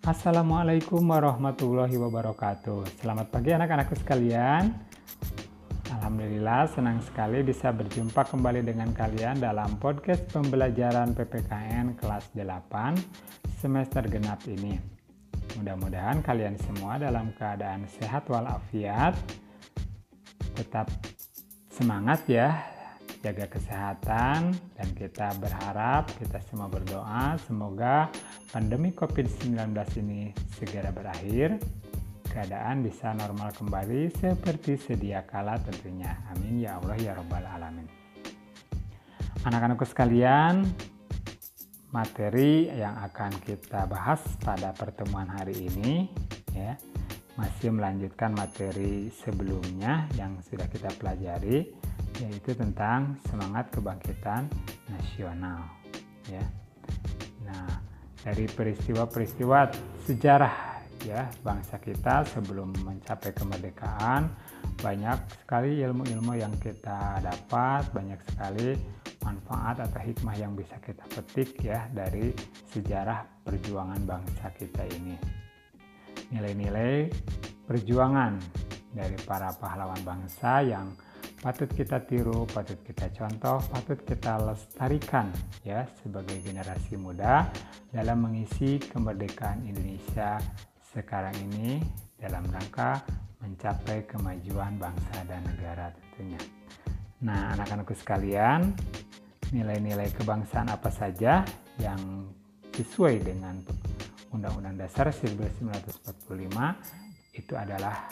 Assalamualaikum warahmatullahi wabarakatuh. Selamat pagi anak-anakku sekalian. Alhamdulillah senang sekali bisa berjumpa kembali dengan kalian dalam podcast pembelajaran PPKN kelas 8 semester genap ini. Mudah-mudahan kalian semua dalam keadaan sehat walafiat. Tetap semangat ya jaga kesehatan dan kita berharap kita semua berdoa semoga pandemi COVID-19 ini segera berakhir keadaan bisa normal kembali seperti sedia kala tentunya. Amin. Ya Allah ya Rabbal Alamin. Anak-anakku sekalian materi yang akan kita bahas pada pertemuan hari ini ya masih melanjutkan materi sebelumnya yang sudah kita pelajari yaitu tentang semangat kebangkitan nasional ya. Nah, dari peristiwa-peristiwa sejarah ya bangsa kita sebelum mencapai kemerdekaan banyak sekali ilmu-ilmu yang kita dapat, banyak sekali manfaat atau hikmah yang bisa kita petik ya dari sejarah perjuangan bangsa kita ini. Nilai-nilai perjuangan dari para pahlawan bangsa yang patut kita tiru, patut kita contoh, patut kita lestarikan ya sebagai generasi muda dalam mengisi kemerdekaan Indonesia sekarang ini dalam rangka mencapai kemajuan bangsa dan negara tentunya. Nah, anak-anakku sekalian, nilai-nilai kebangsaan apa saja yang sesuai dengan Undang-Undang Dasar 1945 itu adalah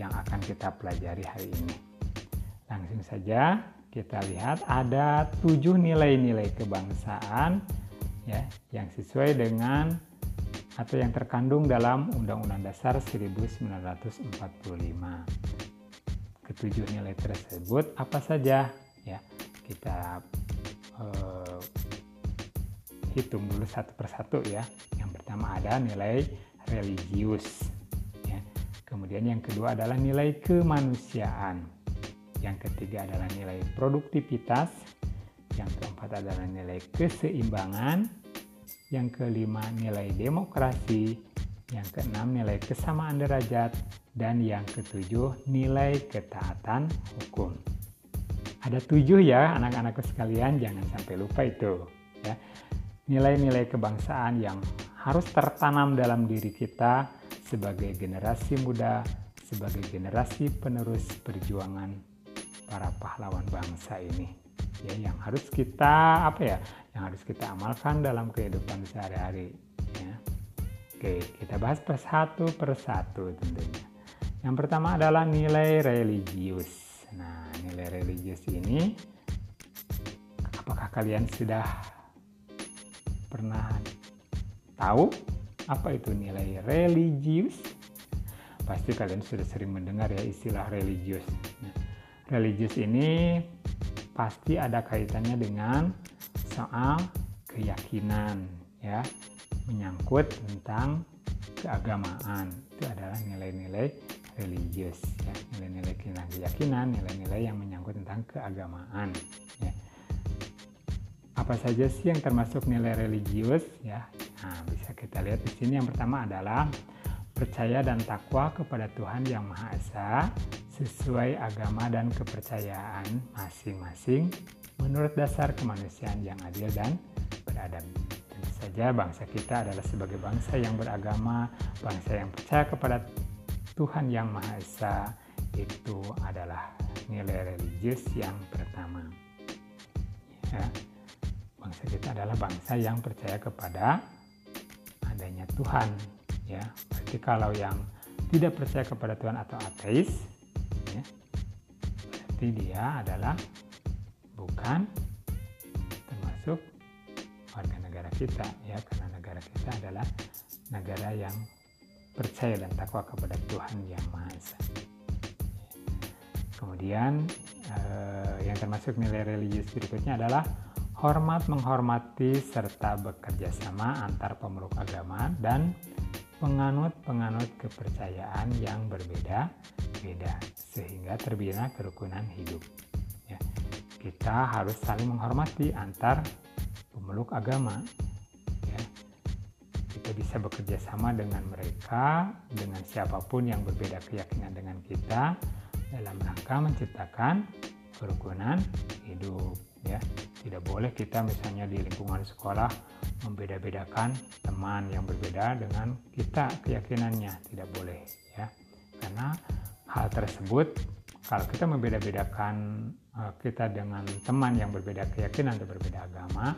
yang akan kita pelajari hari ini. Langsung saja kita lihat ada tujuh nilai-nilai kebangsaan ya yang sesuai dengan atau yang terkandung dalam Undang-Undang Dasar 1945. Ketujuh nilai tersebut apa saja? Ya, kita uh, hitung dulu satu persatu ya. Pertama ada nilai religius. Ya. Kemudian yang kedua adalah nilai kemanusiaan. Yang ketiga adalah nilai produktivitas. Yang keempat adalah nilai keseimbangan. Yang kelima nilai demokrasi. Yang keenam nilai kesamaan derajat. Dan yang ketujuh nilai ketaatan hukum. Ada tujuh ya anak-anakku sekalian, jangan sampai lupa itu. Ya. Nilai-nilai kebangsaan yang harus tertanam dalam diri kita sebagai generasi muda, sebagai generasi penerus perjuangan para pahlawan bangsa ini. Ya yang harus kita apa ya yang harus kita amalkan dalam kehidupan sehari-hari ya. Oke kita bahas persatu persatu tentunya. Yang pertama adalah nilai religius. Nah nilai religius ini apakah kalian sudah pernah tahu apa itu nilai religius? Pasti kalian sudah sering mendengar ya istilah religius. Nah, religius ini pasti ada kaitannya dengan soal keyakinan ya. Menyangkut tentang keagamaan. Itu adalah nilai-nilai religius ya. Nilai-nilai keyakinan nilai-nilai yang menyangkut tentang keagamaan ya apa saja sih yang termasuk nilai religius ya nah bisa kita lihat di sini yang pertama adalah percaya dan takwa kepada Tuhan yang Maha Esa sesuai agama dan kepercayaan masing-masing menurut dasar kemanusiaan yang adil dan beradab. Tentu saja bangsa kita adalah sebagai bangsa yang beragama, bangsa yang percaya kepada Tuhan yang Maha Esa itu adalah nilai religius yang pertama. Ya, bangsa kita adalah bangsa yang percaya kepada adanya Tuhan. Ya, berarti kalau yang tidak percaya kepada Tuhan atau ateis berarti dia adalah bukan termasuk warga negara kita ya karena negara kita adalah negara yang percaya dan takwa kepada Tuhan yang Maha Esa. Kemudian eh, yang termasuk nilai religius berikutnya adalah hormat menghormati serta bekerja sama antar pemeluk agama dan penganut-penganut kepercayaan yang berbeda-beda sehingga terbina kerukunan hidup. Ya, kita harus saling menghormati antar pemeluk agama. Ya, kita bisa bekerja sama dengan mereka, dengan siapa pun yang berbeda keyakinan dengan kita dalam rangka menciptakan kerukunan hidup ya. Tidak boleh kita misalnya di lingkungan sekolah membeda-bedakan teman yang berbeda dengan kita keyakinannya, tidak boleh ya. Karena hal tersebut kalau kita membeda-bedakan eh, kita dengan teman yang berbeda keyakinan atau berbeda agama,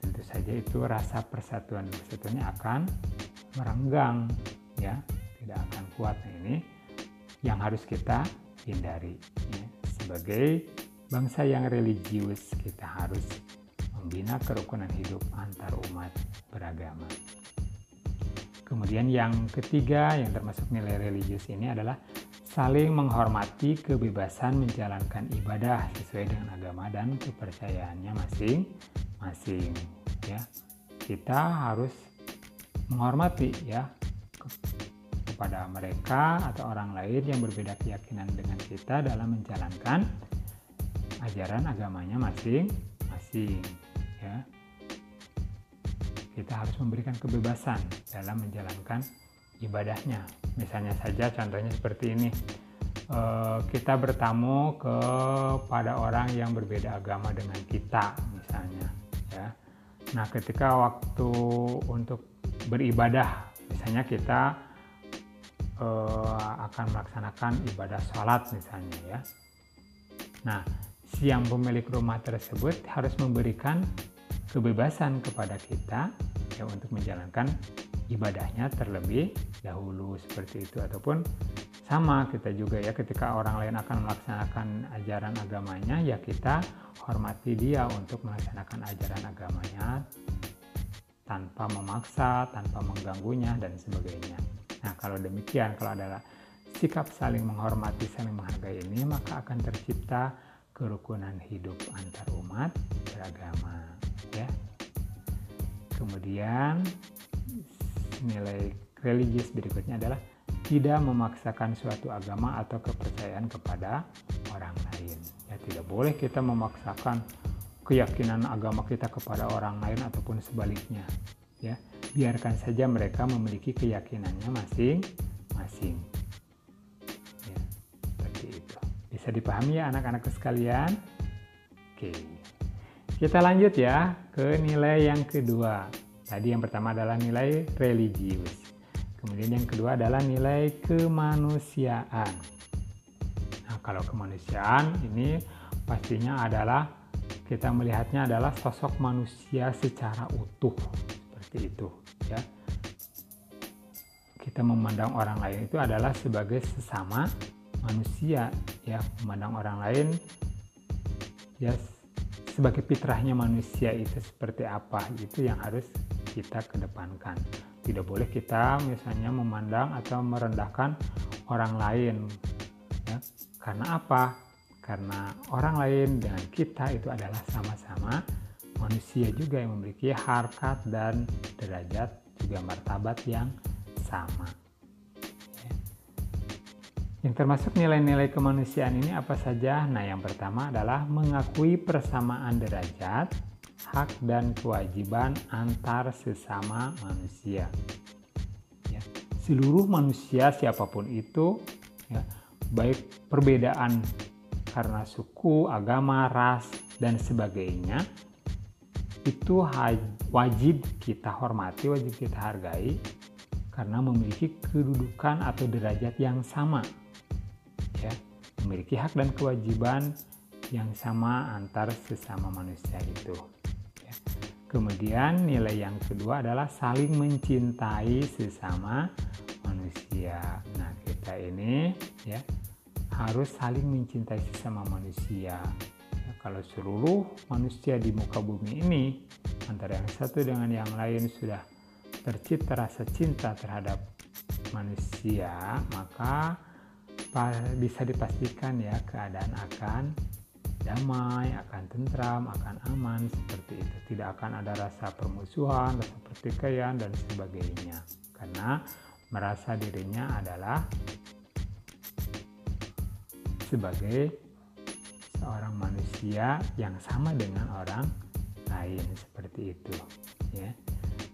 tentu saja itu rasa persatuan persatuannya akan merenggang ya tidak akan kuat nah, ini yang harus kita hindari ya. sebagai bangsa yang religius kita harus membina kerukunan hidup antar umat beragama. Kemudian yang ketiga yang termasuk nilai religius ini adalah saling menghormati kebebasan menjalankan ibadah sesuai dengan agama dan kepercayaannya masing-masing ya. Kita harus menghormati ya kepada mereka atau orang lain yang berbeda keyakinan dengan kita dalam menjalankan ajaran agamanya masing-masing ya. Kita harus memberikan kebebasan dalam menjalankan ibadahnya. Misalnya saja contohnya seperti ini. Eh, kita bertamu kepada orang yang berbeda agama dengan kita misalnya ya. Nah, ketika waktu untuk beribadah, misalnya kita uh, akan melaksanakan ibadah sholat misalnya ya. Nah, si yang pemilik rumah tersebut harus memberikan kebebasan kepada kita ya untuk menjalankan ibadahnya terlebih dahulu seperti itu ataupun sama kita juga ya ketika orang lain akan melaksanakan ajaran agamanya ya kita hormati dia untuk melaksanakan ajaran agamanya tanpa memaksa, tanpa mengganggunya dan sebagainya. Nah, kalau demikian kalau adalah sikap saling menghormati, saling menghargai ini maka akan tercipta kerukunan hidup antar umat beragama ya. Kemudian nilai religius berikutnya adalah tidak memaksakan suatu agama atau kepercayaan kepada orang lain. Ya, tidak boleh kita memaksakan keyakinan agama kita kepada orang lain ataupun sebaliknya. Ya, biarkan saja mereka memiliki keyakinannya masing-masing. Bisa dipahami ya anak-anak sekalian? Oke. Kita lanjut ya ke nilai yang kedua. Tadi yang pertama adalah nilai religius. Kemudian yang kedua adalah nilai kemanusiaan. Nah, kalau kemanusiaan ini pastinya adalah kita melihatnya adalah sosok manusia secara utuh seperti itu ya. Kita memandang orang lain itu adalah sebagai sesama manusia ya, memandang orang lain ya sebagai fitrahnya manusia itu seperti apa itu yang harus kita kedepankan tidak boleh kita misalnya memandang atau merendahkan orang lain ya. karena apa karena orang lain dengan kita itu adalah sama-sama manusia juga yang memiliki harkat dan derajat juga martabat yang sama. Yang termasuk nilai-nilai kemanusiaan ini apa saja nah yang pertama adalah mengakui persamaan derajat hak dan kewajiban antar sesama manusia. Ya. Seluruh manusia siapa pun itu, ya, baik perbedaan karena suku, agama, ras, dan sebagainya, itu wajib kita hormati, wajib kita hargai, karena memiliki kedudukan atau derajat yang sama. Ya, memiliki hak dan kewajiban yang sama antar sesama manusia itu. Kemudian nilai yang kedua adalah saling mencintai sesama manusia. Nah, kita ini ya harus saling mencintai sesama manusia. Ya, kalau seluruh manusia di muka bumi ini antara yang satu dengan yang lain sudah tercipta rasa cinta terhadap manusia, maka bisa dipastikan ya keadaan akan damai, akan tentram, akan aman seperti itu. Tidak akan ada rasa permusuhan, rasa pertikaian dan sebagainya. Karena merasa dirinya adalah sebagai seorang manusia yang sama dengan orang lain seperti itu ya.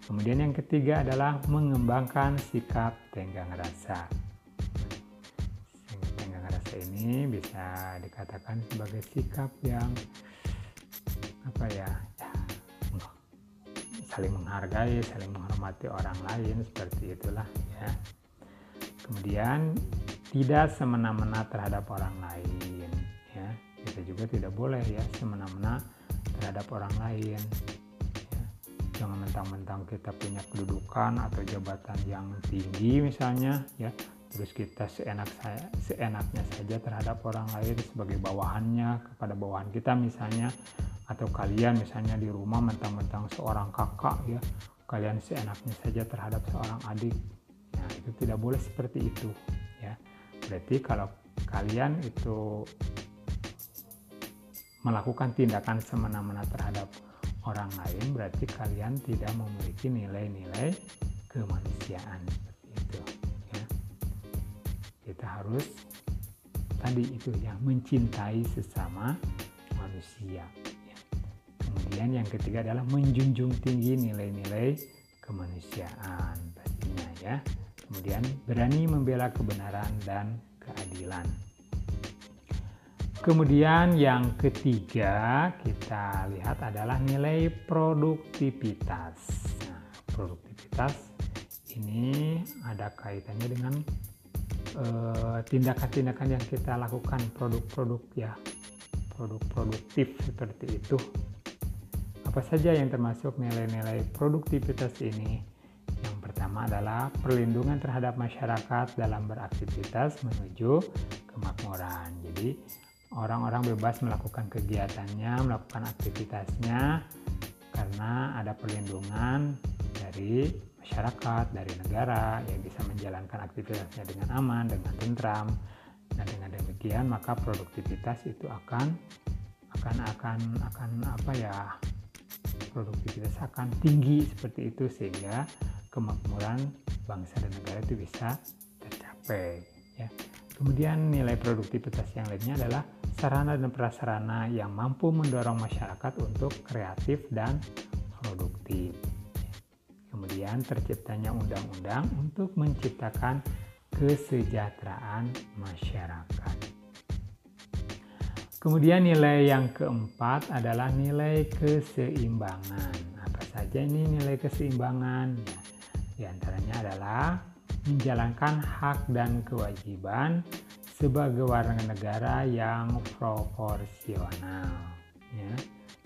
Kemudian yang ketiga adalah mengembangkan sikap tenggang rasa. Rasa ini bisa dikatakan sebagai sikap yang apa ya, ya saling menghargai, saling menghormati orang lain seperti itulah ya. Kemudian tidak semena-mena terhadap orang lain ya. Kita juga tidak boleh ya semena-mena terhadap orang lain jangan mentang-mentang kita punya kedudukan atau jabatan yang tinggi misalnya ya terus kita seenak saya seenaknya saja terhadap orang lain sebagai bawahannya kepada bawahan kita misalnya atau kalian misalnya di rumah mentang-mentang seorang kakak ya kalian seenaknya saja terhadap seorang adik. Nah itu tidak boleh seperti itu ya. Berarti kalau kalian itu melakukan tindakan semena-mena terhadap orang lain berarti kalian tidak memiliki nilai-nilai kemanusiaan kita harus tadi itu yang mencintai sesama manusia ya. kemudian yang ketiga adalah menjunjung tinggi nilai-nilai kemanusiaan pastinya ya kemudian berani membela kebenaran dan keadilan Kemudian yang ketiga kita lihat adalah nilai produktivitas. Nah, produktivitas ini ada kaitannya dengan tindakan-tindakan uh, yang kita lakukan produk-produk ya produk produktif seperti itu. Apa saja yang termasuk nilai-nilai produktivitas ini? Yang pertama adalah perlindungan terhadap masyarakat dalam beraktivitas menuju kemakmuran. Jadi orang-orang bebas melakukan kegiatannya, melakukan aktivitasnya karena ada perlindungan dari masyarakat, dari negara yang bisa menjalankan aktivitasnya dengan aman, dengan tentram. Dan dengan demikian maka produktivitas itu akan akan akan akan apa ya? Produktivitas akan tinggi seperti itu sehingga kemakmuran bangsa dan negara itu bisa tercapai ya. Kemudian nilai produktivitas yang lainnya adalah sarana dan prasarana yang mampu mendorong masyarakat untuk kreatif dan produktif. Kemudian terciptanya undang-undang untuk menciptakan kesejahteraan masyarakat. Kemudian nilai yang keempat adalah nilai keseimbangan. Apa saja ini nilai keseimbangan? Ya, di antaranya adalah menjalankan hak dan kewajiban sebagai warga negara yang proporsional ya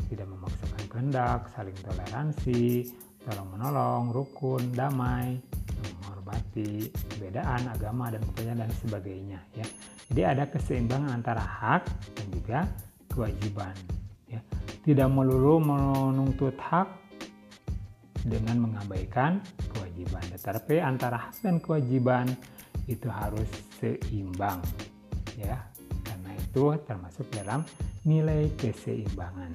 tidak memaksakan kehendak saling toleransi tolong menolong rukun damai menghormati perbedaan agama dan kepercayaan dan sebagainya ya. Jadi ada keseimbangan antara hak dan juga kewajiban ya. Tidak melulu menuntut hak dengan mengabaikan kewajiban tetapi antara hak dan kewajiban itu harus seimbang ya. Karena itu termasuk dalam nilai keseimbangan.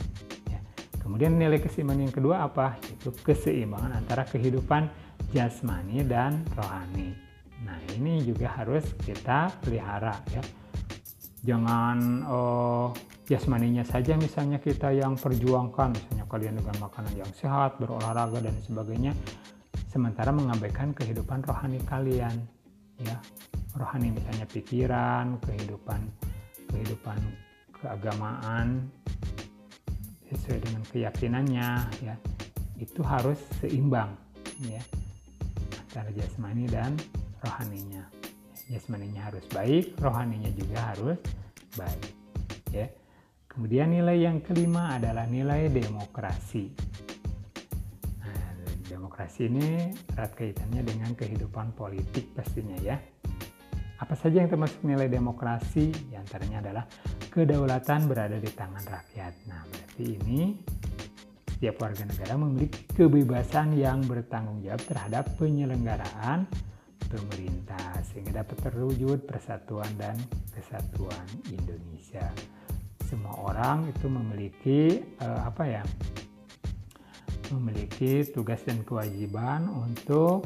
Kemudian nilai keseimbangan yang kedua apa? Itu keseimbangan antara kehidupan jasmani dan rohani. Nah ini juga harus kita pelihara ya. Jangan oh, jasmaninya saja misalnya kita yang perjuangkan misalnya kalian dengan makanan yang sehat berolahraga dan sebagainya sementara mengabaikan kehidupan rohani kalian ya. Rohani misalnya pikiran kehidupan kehidupan keagamaan sesuai dengan keyakinannya ya itu harus seimbang ya antara jasmani dan rohaninya jasmaninya harus baik rohaninya juga harus baik ya kemudian nilai yang kelima adalah nilai demokrasi demokrasi ini erat kaitannya dengan kehidupan politik pastinya ya. Apa saja yang termasuk nilai demokrasi? Di antaranya adalah kedaulatan berada di tangan rakyat. Nah, berarti ini setiap warga negara memiliki kebebasan yang bertanggung jawab terhadap penyelenggaraan pemerintah sehingga dapat terwujud persatuan dan kesatuan Indonesia. Semua orang itu memiliki uh, apa ya? memiliki tugas dan kewajiban untuk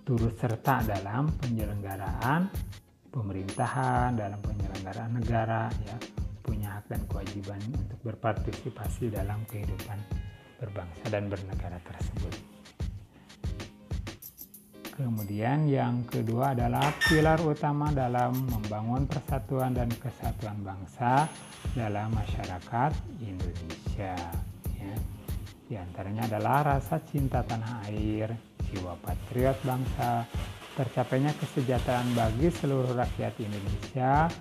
turut serta dalam penyelenggaraan pemerintahan, dalam penyelenggaraan negara, ya punya hak dan kewajiban untuk berpartisipasi dalam kehidupan berbangsa dan bernegara tersebut. Kemudian yang kedua adalah pilar utama dalam membangun persatuan dan kesatuan bangsa dalam masyarakat Indonesia. Ya. Di antaranya adalah rasa cinta tanah air, jiwa patriot bangsa, tercapainya kesejahteraan bagi seluruh rakyat Indonesia,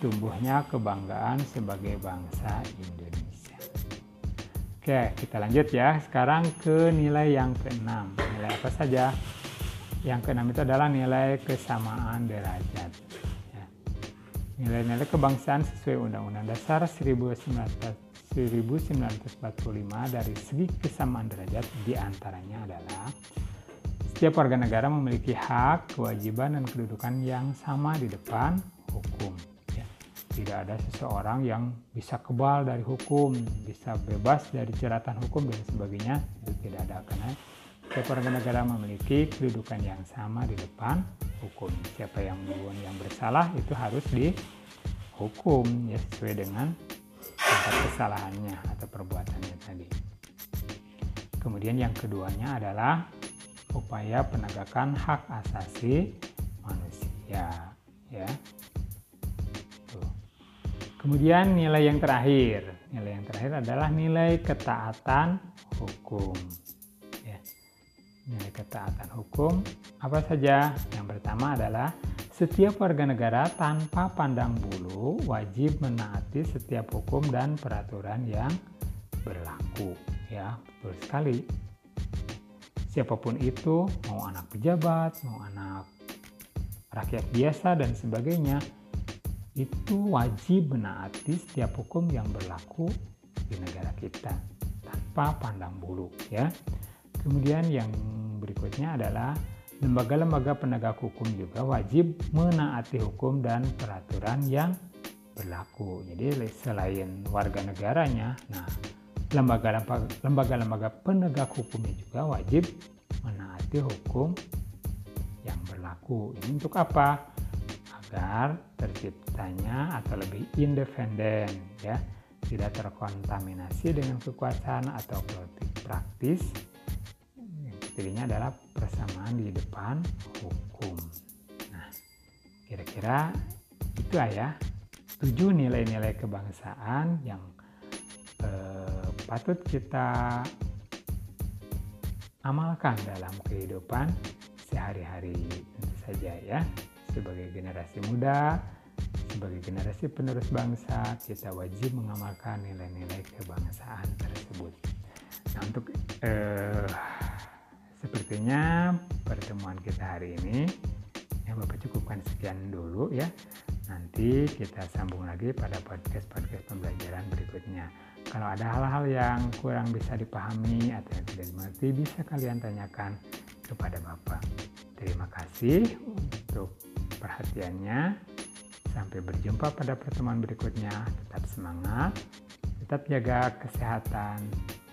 tumbuhnya kebanggaan sebagai bangsa Indonesia. Oke, kita lanjut ya. Sekarang ke nilai yang keenam. Nilai apa saja? Yang keenam itu adalah nilai kesamaan derajat. Ya. Nilai-nilai kebangsaan sesuai Undang-Undang Dasar 1945 dari segi kesamaan derajat di antaranya adalah setiap warga negara memiliki hak, kewajiban, dan kedudukan yang sama di depan hukum. Ya. Tidak ada seseorang yang bisa kebal dari hukum, bisa bebas dari jeratan hukum dan sebagainya. Itu tidak ada karena setiap warga negara memiliki kedudukan yang sama di depan hukum. Siapa yang membuat yang bersalah itu harus dihukum ya sesuai dengan tingkat kesalahannya atau perbuatannya tadi. Kemudian yang keduanya adalah upaya penegakan hak asasi manusia ya. Tuh. Kemudian nilai yang terakhir, nilai yang terakhir adalah nilai ketaatan hukum nilai ketaatan hukum apa saja? Yang pertama adalah setiap warga negara tanpa pandang bulu wajib menaati setiap hukum dan peraturan yang berlaku. Ya, betul sekali. Siapa pun itu, mau anak pejabat, mau anak rakyat biasa dan sebagainya, itu wajib menaati setiap hukum yang berlaku di negara kita tanpa pandang bulu, ya. Kemudian yang berikutnya adalah lembaga-lembaga penegak hukum juga wajib menaati hukum dan peraturan yang berlaku. Jadi selain warga negaranya, nah lembaga-lembaga penegak hukumnya juga wajib menaati hukum yang berlaku. Ini untuk apa? Agar terciptanya atau lebih independen ya, tidak terkontaminasi dengan kekuasaan atau politik praktis Cirinya adalah persamaan di depan hukum. Nah, kira-kira itu ya tujuh nilai-nilai kebangsaan yang patut kita amalkan dalam kehidupan sehari-hari tentu saja ya sebagai generasi muda sebagai generasi penerus bangsa kita wajib mengamalkan nilai-nilai kebangsaan tersebut nah untuk eh, Sepertinya pertemuan kita hari ini ya Bapak cukupkan sekian dulu ya. Nanti kita sambung lagi pada podcast-podcast pembelajaran berikutnya. Kalau ada hal-hal yang kurang bisa dipahami atau yang tidak dimengerti bisa kalian tanyakan kepada Bapak. Terima kasih untuk perhatiannya. Sampai berjumpa pada pertemuan berikutnya. Tetap semangat, tetap jaga kesehatan.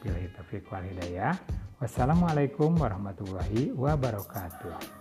Bila taufiq wal hidayah. Wassalamualaikum warahmatullahi wabarakatuh.